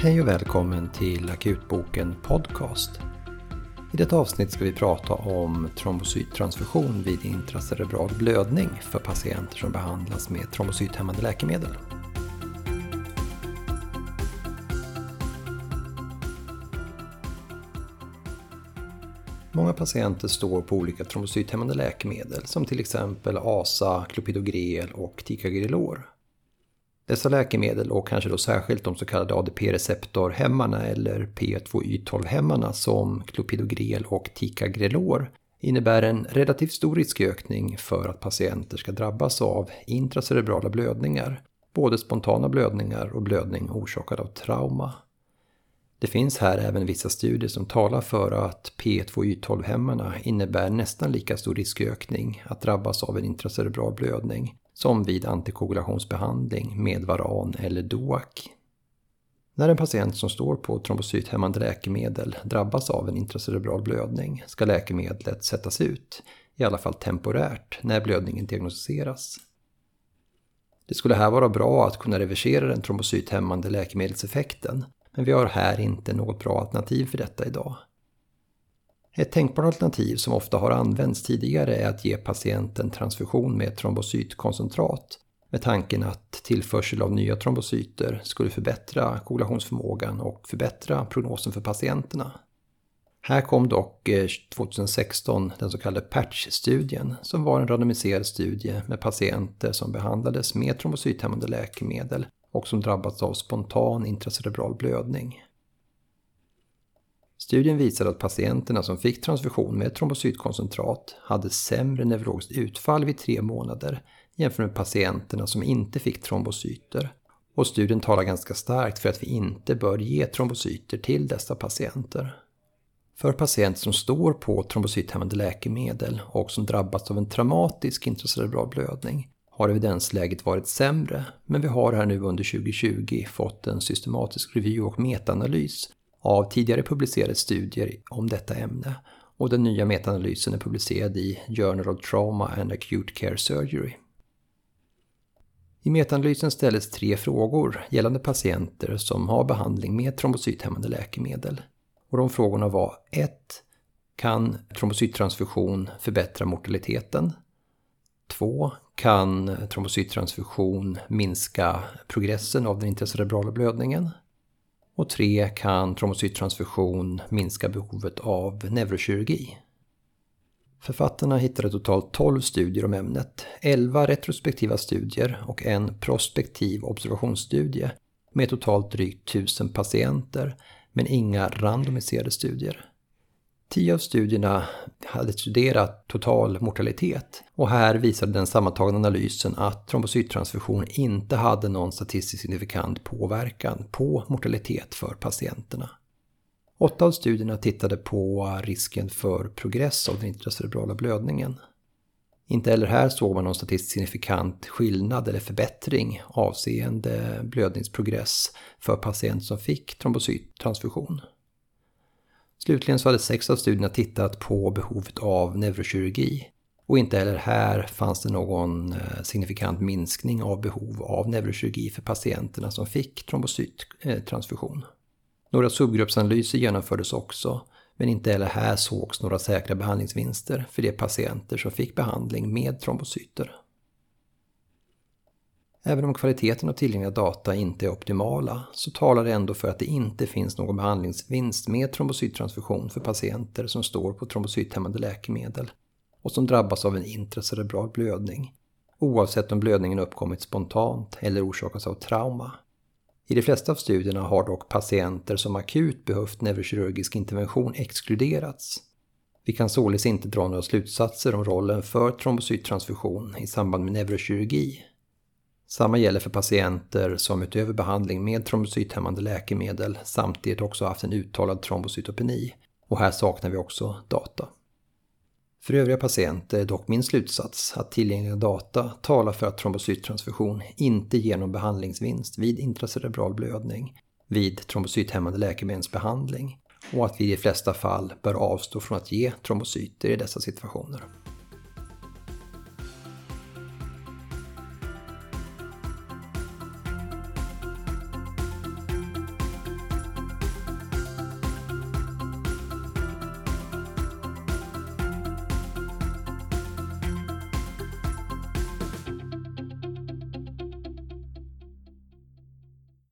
Hej och välkommen till Akutboken Podcast. I detta avsnitt ska vi prata om trombocyttransfusion vid intracerebral blödning för patienter som behandlas med trombocythämmande läkemedel. Många patienter står på olika trombocythämmande läkemedel som till exempel ASA, Clopidogrel och Ticagrelor. Dessa läkemedel och kanske då särskilt de så kallade ADP-receptorhämmarna eller P2Y12-hämmarna som Clopidogrel och Ticagrelor innebär en relativt stor riskökning för att patienter ska drabbas av intracerebrala blödningar, både spontana blödningar och blödning orsakad av trauma. Det finns här även vissa studier som talar för att P2Y12-hämmarna innebär nästan lika stor riskökning att drabbas av en intracerebral blödning som vid antikoagulationsbehandling med varan eller DOAC. När en patient som står på trombocythämmande läkemedel drabbas av en intracerebral blödning ska läkemedlet sättas ut, i alla fall temporärt, när blödningen diagnostiseras. Det skulle här vara bra att kunna reversera den trombocythämmande läkemedelseffekten, men vi har här inte något bra alternativ för detta idag. Ett tänkbart alternativ som ofta har använts tidigare är att ge patienten transfusion med trombocytkoncentrat med tanken att tillförsel av nya trombocyter skulle förbättra koagulationsförmågan och förbättra prognosen för patienterna. Här kom dock eh, 2016 den så kallade PATCH-studien som var en randomiserad studie med patienter som behandlades med trombocythämmande läkemedel och som drabbats av spontan intracerebral blödning. Studien visade att patienterna som fick transfusion med trombocytkoncentrat hade sämre neurologiskt utfall vid tre månader jämfört med patienterna som inte fick trombocyter. Och studien talar ganska starkt för att vi inte bör ge trombocyter till dessa patienter. För patienter som står på trombocythämmande läkemedel och som drabbats av en traumatisk intracerebral blödning har evidensläget varit sämre, men vi har här nu under 2020 fått en systematisk review och metaanalys av tidigare publicerade studier om detta ämne och den nya metaanalysen är publicerad i Journal of Trauma and Acute Care Surgery. I metaanalysen ställdes tre frågor gällande patienter som har behandling med trombocythämmande läkemedel. Och de frågorna var 1. Kan trombocyttransfusion förbättra mortaliteten? 2. Kan trombocyttransfusion minska progressen av den intracerebrala blödningen? Och 3. kan trombocyttransfusion minska behovet av neurokirurgi? Författarna hittade totalt 12 studier om ämnet, 11 retrospektiva studier och en prospektiv observationsstudie med totalt drygt 1000 patienter, men inga randomiserade studier. Tio av studierna hade studerat total mortalitet och här visade den sammantagna analysen att trombocyttransfusion inte hade någon statistiskt signifikant påverkan på mortalitet för patienterna. Åtta av studierna tittade på risken för progress av den intracerebrala blödningen. Inte heller här såg man någon statistiskt signifikant skillnad eller förbättring avseende blödningsprogress för patienter som fick trombocyttransfusion. Slutligen så hade sex av studierna tittat på behovet av neurokirurgi. Och inte heller här fanns det någon eh, signifikant minskning av behov av neurokirurgi för patienterna som fick trombocyttransfusion. Några subgruppsanalyser genomfördes också, men inte heller här sågs några säkra behandlingsvinster för de patienter som fick behandling med trombocyter. Även om kvaliteten av tillgängliga data inte är optimala så talar det ändå för att det inte finns någon behandlingsvinst med trombocyttransfusion för patienter som står på trombocythämmande läkemedel och som drabbas av en intracerebral blödning, oavsett om blödningen uppkommit spontant eller orsakas av trauma. I de flesta av studierna har dock patienter som akut behövt neurokirurgisk intervention exkluderats. Vi kan således inte dra några slutsatser om rollen för trombocyttransfusion i samband med neurokirurgi samma gäller för patienter som utöver behandling med trombocythämmande läkemedel samtidigt också haft en uttalad trombocytopeni. Och här saknar vi också data. För övriga patienter är dock min slutsats att tillgängliga data talar för att trombocyttransfusion inte ger någon behandlingsvinst vid intracerebral blödning vid trombocythämmande läkemedelsbehandling och att vi i de flesta fall bör avstå från att ge trombocyter i dessa situationer.